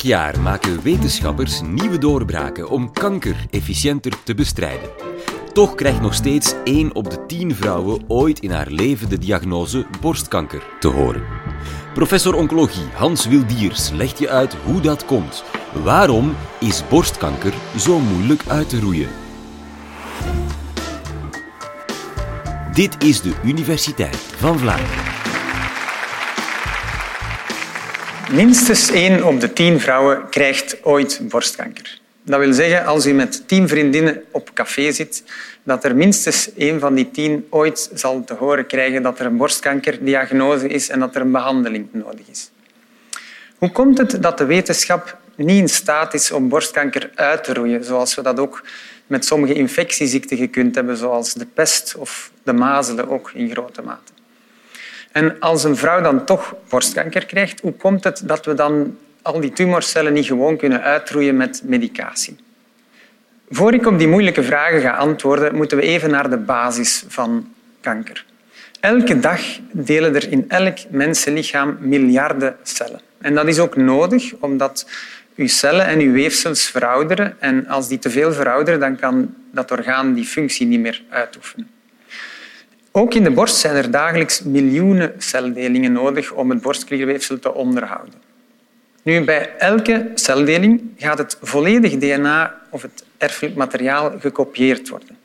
Elk jaar maken wetenschappers nieuwe doorbraken om kanker efficiënter te bestrijden. Toch krijgt nog steeds 1 op de 10 vrouwen ooit in haar leven de diagnose borstkanker te horen. Professor oncologie Hans Wildiers legt je uit hoe dat komt. Waarom is borstkanker zo moeilijk uit te roeien? Dit is de Universiteit van Vlaanderen. Minstens 1 op de 10 vrouwen krijgt ooit borstkanker. Dat wil zeggen, als u met 10 vriendinnen op café zit, dat er minstens één van die 10 ooit zal te horen krijgen dat er een borstkankerdiagnose is en dat er een behandeling nodig is. Hoe komt het dat de wetenschap niet in staat is om borstkanker uit te roeien, zoals we dat ook met sommige infectieziekten gekund hebben, zoals de pest of de mazelen ook in grote mate? En als een vrouw dan toch borstkanker krijgt, hoe komt het dat we dan al die tumorcellen niet gewoon kunnen uitroeien met medicatie? Voor ik op die moeilijke vragen ga antwoorden, moeten we even naar de basis van kanker. Elke dag delen er in elk mensenlichaam miljarden cellen. En dat is ook nodig, omdat uw cellen en uw weefsels verouderen. En als die te veel verouderen, dan kan dat orgaan die functie niet meer uitoefenen. Ook in de borst zijn er dagelijks miljoenen celdelingen nodig om het borstklierweefsel te onderhouden. Nu, bij elke celdeling gaat het volledige DNA of het erfelijk materiaal gekopieerd worden.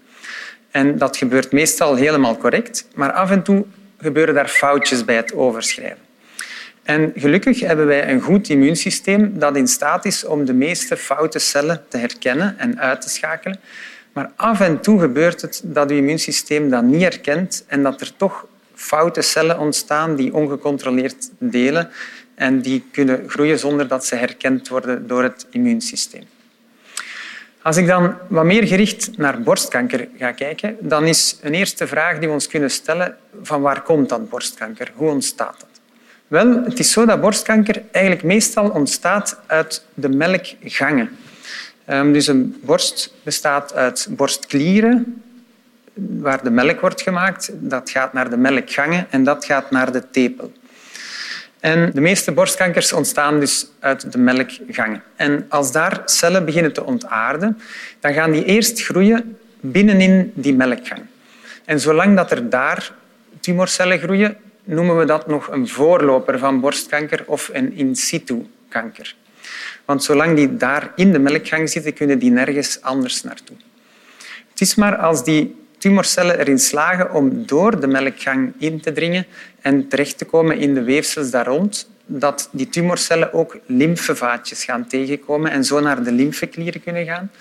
En dat gebeurt meestal helemaal correct, maar af en toe gebeuren daar foutjes bij het overschrijven. En gelukkig hebben wij een goed immuunsysteem dat in staat is om de meeste foute cellen te herkennen en uit te schakelen. Maar af en toe gebeurt het dat uw immuunsysteem dat niet herkent en dat er toch foute cellen ontstaan die ongecontroleerd delen en die kunnen groeien zonder dat ze herkend worden door het immuunsysteem. Als ik dan wat meer gericht naar borstkanker ga kijken, dan is een eerste vraag die we ons kunnen stellen van waar komt dat borstkanker? Hoe ontstaat dat? Wel, het is zo dat borstkanker eigenlijk meestal ontstaat uit de melkgangen. Ehm, dus een borst bestaat uit borstklieren, waar de melk wordt gemaakt. Dat gaat naar de melkgangen en dat gaat naar de tepel. En de meeste borstkankers ontstaan dus uit de melkgangen. En als daar cellen beginnen te ontaarden, dan gaan die eerst groeien binnenin die melkgang. En zolang dat er daar tumorcellen groeien, noemen we dat nog een voorloper van borstkanker of een in situ kanker. Want zolang die daar in de melkgang zitten, kunnen die nergens anders naartoe. Het is maar als die tumorcellen erin slagen om door de melkgang in te dringen en terecht te komen in de weefsels daar rond, dat die tumorcellen ook lymfevaatjes gaan tegenkomen en zo naar de lymfeklieren kunnen gaan.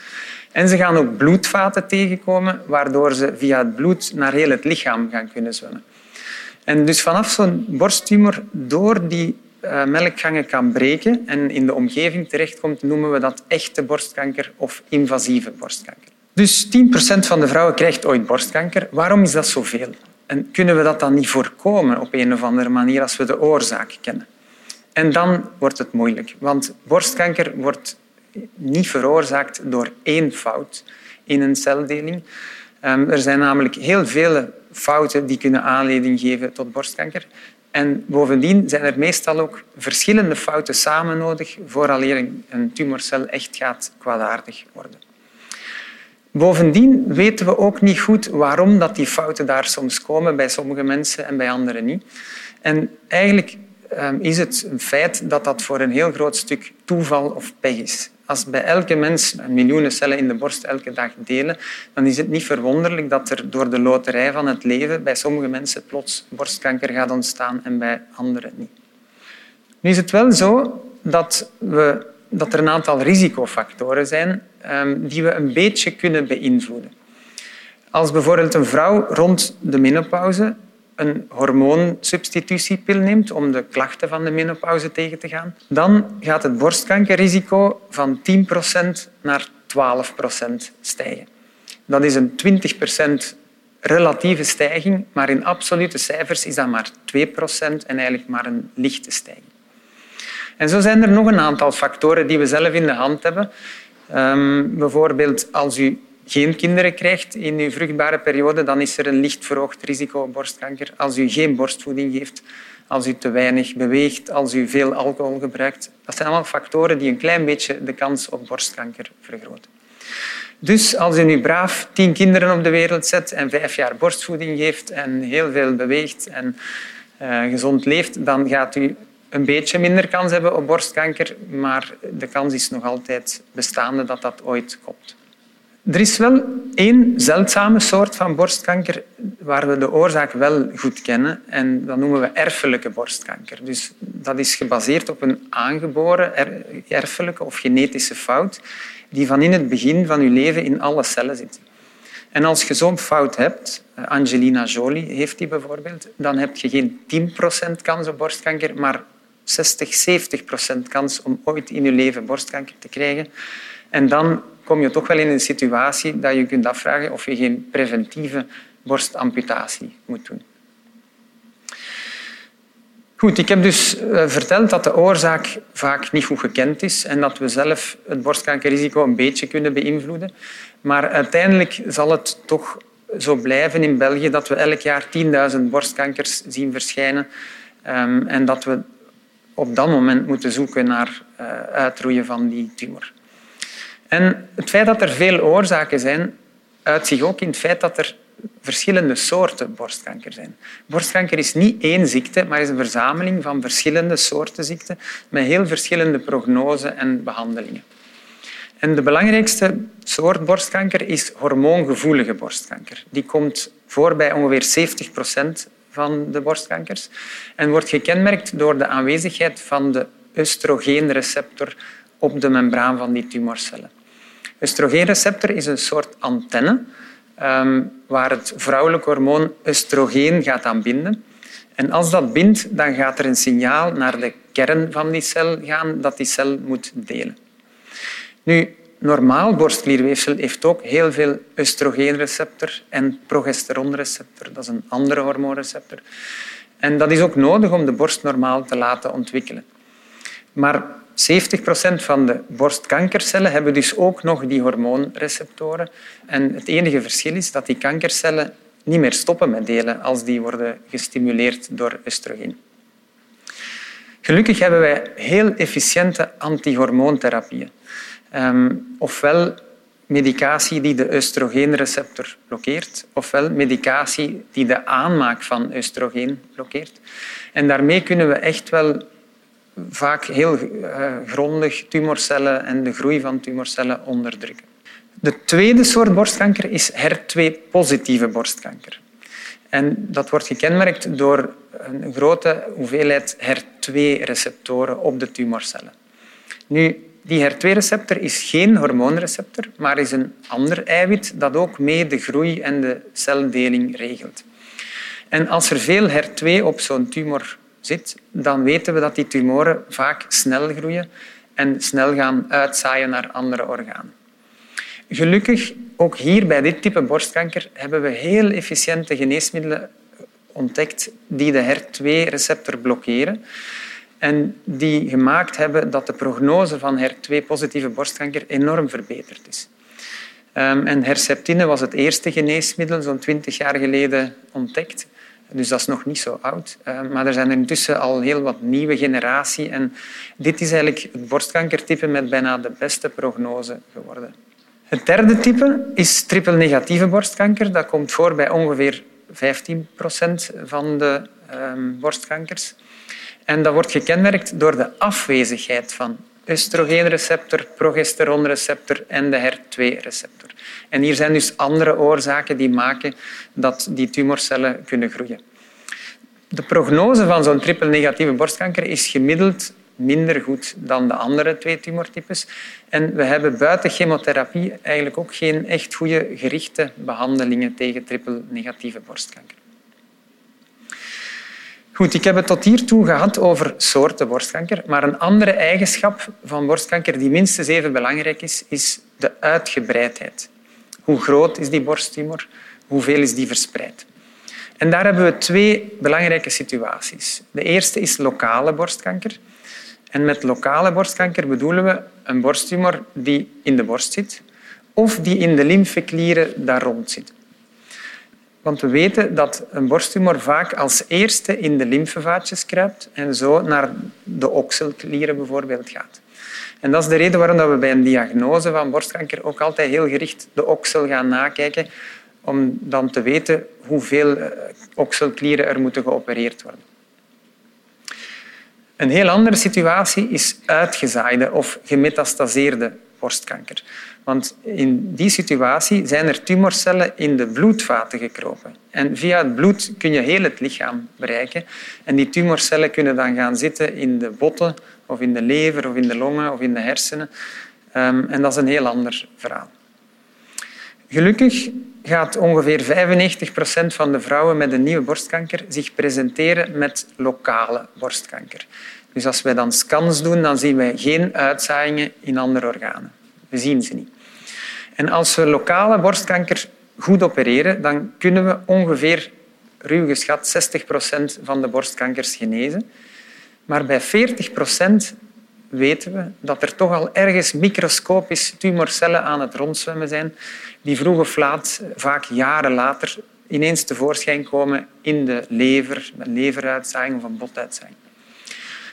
En ze gaan ook bloedvaten tegenkomen, waardoor ze via het bloed naar heel het lichaam gaan kunnen zwemmen. En dus vanaf zo'n borsttumor door die melkgangen kan breken en in de omgeving terechtkomt, noemen we dat echte borstkanker of invasieve borstkanker. Dus 10% van de vrouwen krijgt ooit borstkanker. Waarom is dat zoveel? En kunnen we dat dan niet voorkomen op een of andere manier als we de oorzaak kennen? En dan wordt het moeilijk, want borstkanker wordt niet veroorzaakt door één fout in een celdeling. Ehm, er zijn namelijk heel veel fouten die kunnen aanleiding geven tot borstkanker. En bovendien zijn er meestal ook verschillende fouten samen nodig vooraleer een tumorcel echt gaat kwaadaardig worden. Bovendien weten we ook niet goed waarom dat die fouten daar soms komen bij sommige mensen en bij anderen niet. En eigenlijk ehm, is het een feit dat dat voor een heel groot stuk toeval of pech is. Als bij elke mens miljoenen cellen in de borst elke dag delen, dan is het niet verwonderlijk dat er door de loterij van het leven bij sommige mensen plots borstkanker gaat ontstaan en bij anderen niet. Nu is het wel zo dat, we, dat er een aantal risicofactoren zijn ehm, die we een beetje kunnen beïnvloeden. Als bijvoorbeeld een vrouw rond de menopauze een hormoonsubstitutiepil neemt om de klachten van de menopauze tegen te gaan, dan gaat het borstkankerrisico van 10% naar 12% stijgen. Dat is een 20% relatieve stijging, maar in absolute cijfers is dat maar 2% en eigenlijk maar een lichte stijging. En zo zijn er nog een aantal factoren die we zelf in de hand hebben. Um, bijvoorbeeld als u geen kinderen krijgt in uw vruchtbare periode, dan is er een licht verhoogd risico op borstkanker. Als u geen borstvoeding geeft, als u te weinig beweegt, als u veel alcohol gebruikt. Dat zijn allemaal factoren die een klein beetje de kans op borstkanker vergroten. Dus als u nu braaf tien kinderen op de wereld zet en vijf jaar borstvoeding geeft en heel veel beweegt en uh, gezond leeft, dan gaat u een beetje minder kans hebben op borstkanker, maar de kans is nog altijd bestaande dat dat ooit komt. Er is wel één zeldzame soort van borstkanker waar we de oorzaak wel goed kennen en dat noemen we erfelijke borstkanker. Dus dat is gebaseerd op een aangeboren erfelijke of genetische fout die van in het begin van je leven in alle cellen zit. En als je zo'n fout hebt, Angelina Jolie heeft die bijvoorbeeld, dan heb je geen 10% kans op borstkanker, maar 60, 70 procent kans om ooit in je leven borstkanker te krijgen. En dan kom je toch wel in een situatie dat je kunt afvragen of je geen preventieve borstamputatie moet doen. Goed, ik heb dus eh, verteld dat de oorzaak vaak niet goed gekend is en dat we zelf het borstkankerrisico een beetje kunnen beïnvloeden. Maar uiteindelijk zal het toch zo blijven in België dat we elk jaar 10.000 borstkankers zien verschijnen ehm, en dat we op dat moment moeten zoeken naar uh, uitroeien van die tumor. En het feit dat er veel oorzaken zijn, uit zich ook in het feit dat er verschillende soorten borstkanker zijn. Borstkanker is niet één ziekte, maar is een verzameling van verschillende soorten ziekten met heel verschillende prognose en behandelingen. En de belangrijkste soort borstkanker is hormoongevoelige borstkanker. Die komt voor bij ongeveer 70 procent van de borstkankers en wordt gekenmerkt door de aanwezigheid van de oestrogeenreceptor op de membraan van die tumorcellen. Oestrogeenreceptor is een soort antenne um, waar het vrouwelijk hormoon oestrogeen gaat aan binden. En als dat bindt, dan gaat er een signaal naar de kern van die cel gaan dat die cel moet delen. Nu, normaal borstklierweefsel heeft ook heel veel oestrogeenreceptor en progesteronreceptor. Dat is een andere hormoonreceptor. En dat is ook nodig om de borst normaal te laten ontwikkelen. Maar 70 procent van de borstkankercellen hebben dus ook nog die hormoonreceptoren. En het enige verschil is dat die kankercellen niet meer stoppen met delen als die worden gestimuleerd door oestrogeen. Gelukkig hebben wij heel efficiënte antihormoontherapieën. Um, ofwel medicatie die de oestrogeenreceptor blokkeert, ofwel medicatie die de aanmaak van oestrogeen blokkeert. En daarmee kunnen we echt wel vaak heel uh, grondig tumorcellen en de groei van tumorcellen onderdrukken. De tweede soort borstkanker is HER2-positieve borstkanker. En dat wordt gekenmerkt door een grote hoeveelheid HER2-receptoren op de tumorcellen. Nu, die HER2-receptor is geen hormoonreceptor, maar is een ander eiwit dat ook mee de groei en de celdeling regelt. En als er veel HER2 op zo'n tumor zit, dan weten we dat die tumoren vaak snel groeien en snel gaan uitzaaien naar andere organen. Gelukkig, ook hier bij dit type borstkanker, hebben we heel efficiënte geneesmiddelen ontdekt die de HER2-receptor blokkeren en die gemaakt hebben dat de prognose van HER2-positieve borstkanker enorm verbeterd is. Ehm, en herceptine was het eerste geneesmiddel, zo'n twintig jaar geleden ontdekt. Dus dat is nog niet zo oud. Ehm, maar er zijn er intussen al heel wat nieuwe generatie. En dit is eigenlijk het borstkankertype met bijna de beste prognose geworden. Het derde type is triple-negatieve borstkanker. Dat komt voor bij ongeveer 15 procent van de um, borstkankers. En dat wordt gekenmerkt door de afwezigheid van oestrogeenreceptor, progesteronreceptor en de HER2-receptor. En hier zijn dus andere oorzaken die maken dat die tumorcellen kunnen groeien. De prognose van zo'n triple-negatieve borstkanker is gemiddeld minder goed dan de andere twee tumortypes. En we hebben buiten chemotherapie eigenlijk ook geen echt goede gerichte behandelingen tegen triple-negatieve borstkanker. Goed, ik heb het tot hiertoe gehad over soorten borstkanker, maar een andere eigenschap van borstkanker die minstens even belangrijk is, is de uitgebreidheid. Hoe groot is die borsttumor? Hoeveel is die verspreid? En daar hebben we twee belangrijke situaties. De eerste is lokale borstkanker. En met lokale borstkanker bedoelen we een borsttumor die in de borst zit of die in de lymfeklieren daar rond zitten. Want we weten dat een borsttumor vaak als eerste in de lymfevaatjes kruipt en zo naar de okselklieren bijvoorbeeld gaat. En dat is de reden waarom we bij een diagnose van borstkanker ook altijd heel gericht de oksel gaan nakijken, om dan te weten hoeveel eh, okselklieren er moeten geopereerd worden. Een heel andere situatie is uitgezaaide of gemetastaseerde borstkanker. Want in die situatie zijn er tumorcellen in de bloedvaten gekropen. En via het bloed kun je heel het lichaam bereiken. En die tumorcellen kunnen dan gaan zitten in de botten, of in de lever, of in de longen, of in de hersenen. Ehm, en dat is een heel ander verhaal. Gelukkig gaat ongeveer 95 procent van de vrouwen met een nieuwe borstkanker zich presenteren met lokale borstkanker. Dus als wij dan scans doen, dan zien wij geen uitzaaiingen in andere organen. We zien ze niet. En als we lokale borstkanker goed opereren, dan kunnen we ongeveer, ruw geschat, 60 procent van de borstkankers genezen. Maar bij 40 procent weten we dat er toch al ergens microscopisch tumorcellen aan het rondzwemmen zijn, die vroeg of laat, vaak jaren later, ineens tevoorschijn komen in de lever, een leveruitzaaiing of een botuitzaaiing.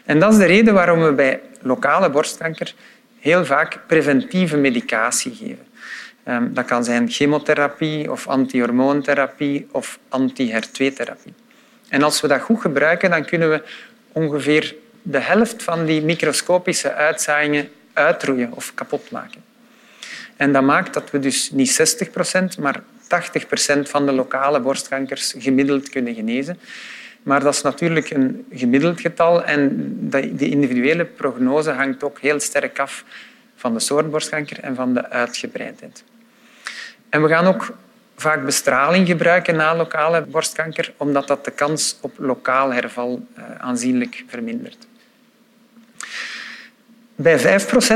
En dat is de reden waarom we bij lokale borstkanker heel vaak preventieve medicatie geven. Ehm, dat kan zijn chemotherapie of antihormoontherapie of anti-HER2-therapie. En als we dat goed gebruiken, dan kunnen we ongeveer de helft van die microscopische uitzaaiingen uitroeien of kapot maken. En dat maakt dat we dus niet 60% maar 80% van de lokale borstkankers gemiddeld kunnen genezen. Maar dat is natuurlijk een gemiddeld getal en de individuele prognose hangt ook heel sterk af van de soort borstkanker en van de uitgebreidheid. En we gaan ook vaak bestraling gebruiken na lokale borstkanker, omdat dat de kans op lokaal herval eh, aanzienlijk vermindert. Bij 5%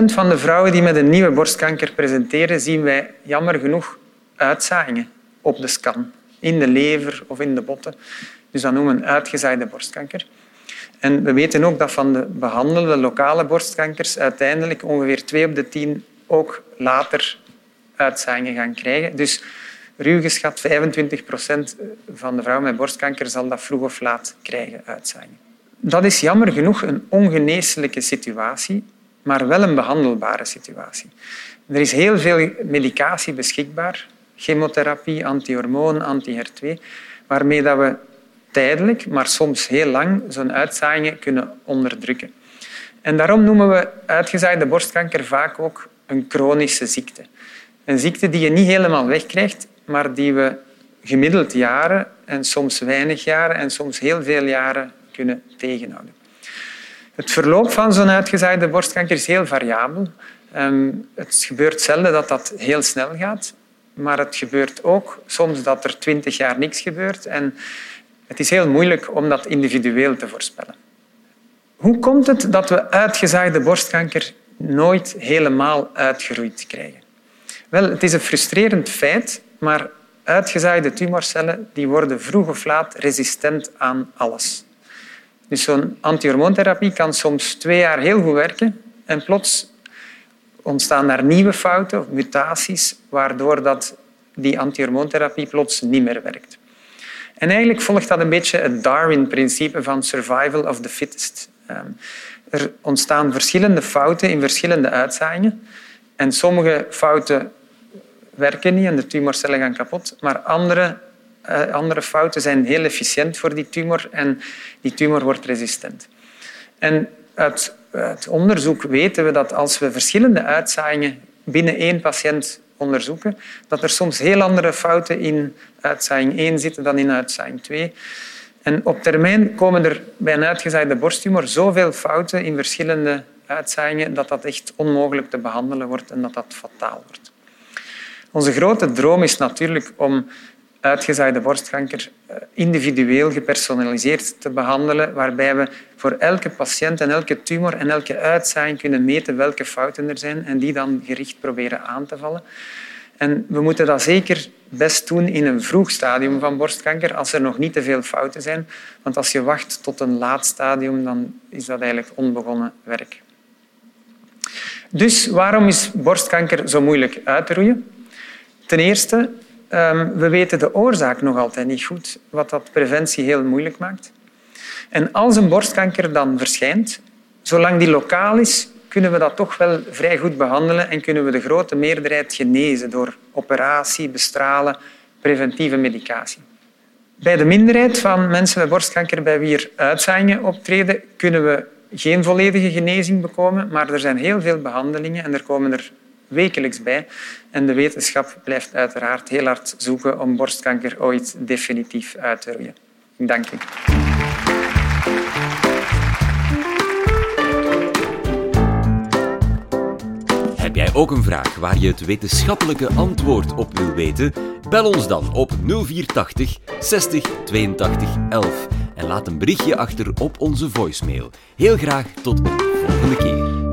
van de vrouwen die met een nieuwe borstkanker presenteren, zien wij jammer genoeg uitzaaiingen op de scan, in de lever of in de botten. Dus dat noemen we uitgezaaide borstkanker. En we weten ook dat van de behandelde lokale borstkankers uiteindelijk ongeveer 2 op de 10 ook later uitzaaiingen gaan krijgen. Dus ruw geschat 25 procent van de vrouwen met borstkanker zal dat vroeg of laat krijgen, uitzaaiingen. Dat is jammer genoeg een ongeneeslijke situatie, maar wel een behandelbare situatie. Er is heel veel medicatie beschikbaar, chemotherapie, antihormoon, anti-HER2, waarmee dat we tijdelijk, maar soms heel lang, zo'n uitzaaiingen kunnen onderdrukken. En daarom noemen we uitgezaaide borstkanker vaak ook een chronische ziekte. Een ziekte die je niet helemaal wegkrijgt, maar die we gemiddeld jaren en soms weinig jaren en soms heel veel jaren kunnen tegenhouden. Het verloop van zo'n uitgezaaide borstkanker is heel variabel. Ehm, het gebeurt zelden dat dat heel snel gaat, maar het gebeurt ook soms dat er twintig jaar niks gebeurt. En het is heel moeilijk om dat individueel te voorspellen. Hoe komt het dat we uitgezaaide borstkanker nooit helemaal uitgeroeid krijgen? Wel, het is een frustrerend feit, maar uitgezaaide tumorcellen die worden vroeg of laat resistent aan alles. Dus zo'n antihormoontherapie kan soms twee jaar heel goed werken en plots ontstaan er nieuwe fouten of mutaties waardoor dat die antihormoontherapie plots niet meer werkt. En eigenlijk volgt dat een beetje het Darwin-principe van survival of the fittest. Ehm, er ontstaan verschillende fouten in verschillende uitzaaiingen. En sommige fouten werken niet en de tumorcellen gaan kapot, maar andere, uh, andere fouten zijn heel efficiënt voor die tumor en die tumor wordt resistent. En uit, uit onderzoek weten we dat als we verschillende uitzaaiingen binnen één patiënt onderzoeken, dat er soms heel andere fouten in uitzaaiing 1 zitten dan in uitzaaiing 2. En op termijn komen er bij een uitgezaaide borsttumor zoveel fouten in verschillende uitzaaiingen dat dat echt onmogelijk te behandelen wordt en dat dat fataal wordt. Onze grote droom is natuurlijk om uitgezaaide borstkanker eh, individueel gepersonaliseerd te behandelen, waarbij we voor elke patiënt en elke tumor en elke uitzaaiing kunnen meten welke fouten er zijn en die dan gericht proberen aan te vallen. En we moeten dat zeker best doen in een vroeg stadium van borstkanker, als er nog niet te veel fouten zijn. Want als je wacht tot een laat stadium, dan is dat eigenlijk onbegonnen werk. Dus waarom is borstkanker zo moeilijk uit te roeien? Ten eerste, um, we weten de oorzaak nog altijd niet goed, wat dat preventie heel moeilijk maakt. En als een borstkanker dan verschijnt, zolang die lokaal is, kunnen we dat toch wel vrij goed behandelen en kunnen we de grote meerderheid genezen door operatie, bestralen, preventieve medicatie. Bij de minderheid van mensen met borstkanker bij wie er uitzaaiingen optreden, kunnen we geen volledige genezing bekomen, maar er zijn heel veel behandelingen en er komen er wekelijks bij. En de wetenschap blijft uiteraard heel hard zoeken om borstkanker ooit definitief uit te roeien. Dank u. Heb jij ook een vraag waar je het wetenschappelijke antwoord op wil weten? Bel ons dan op 0480 60 82 11 en laat een berichtje achter op onze voicemail. Heel graag tot een volgende keer.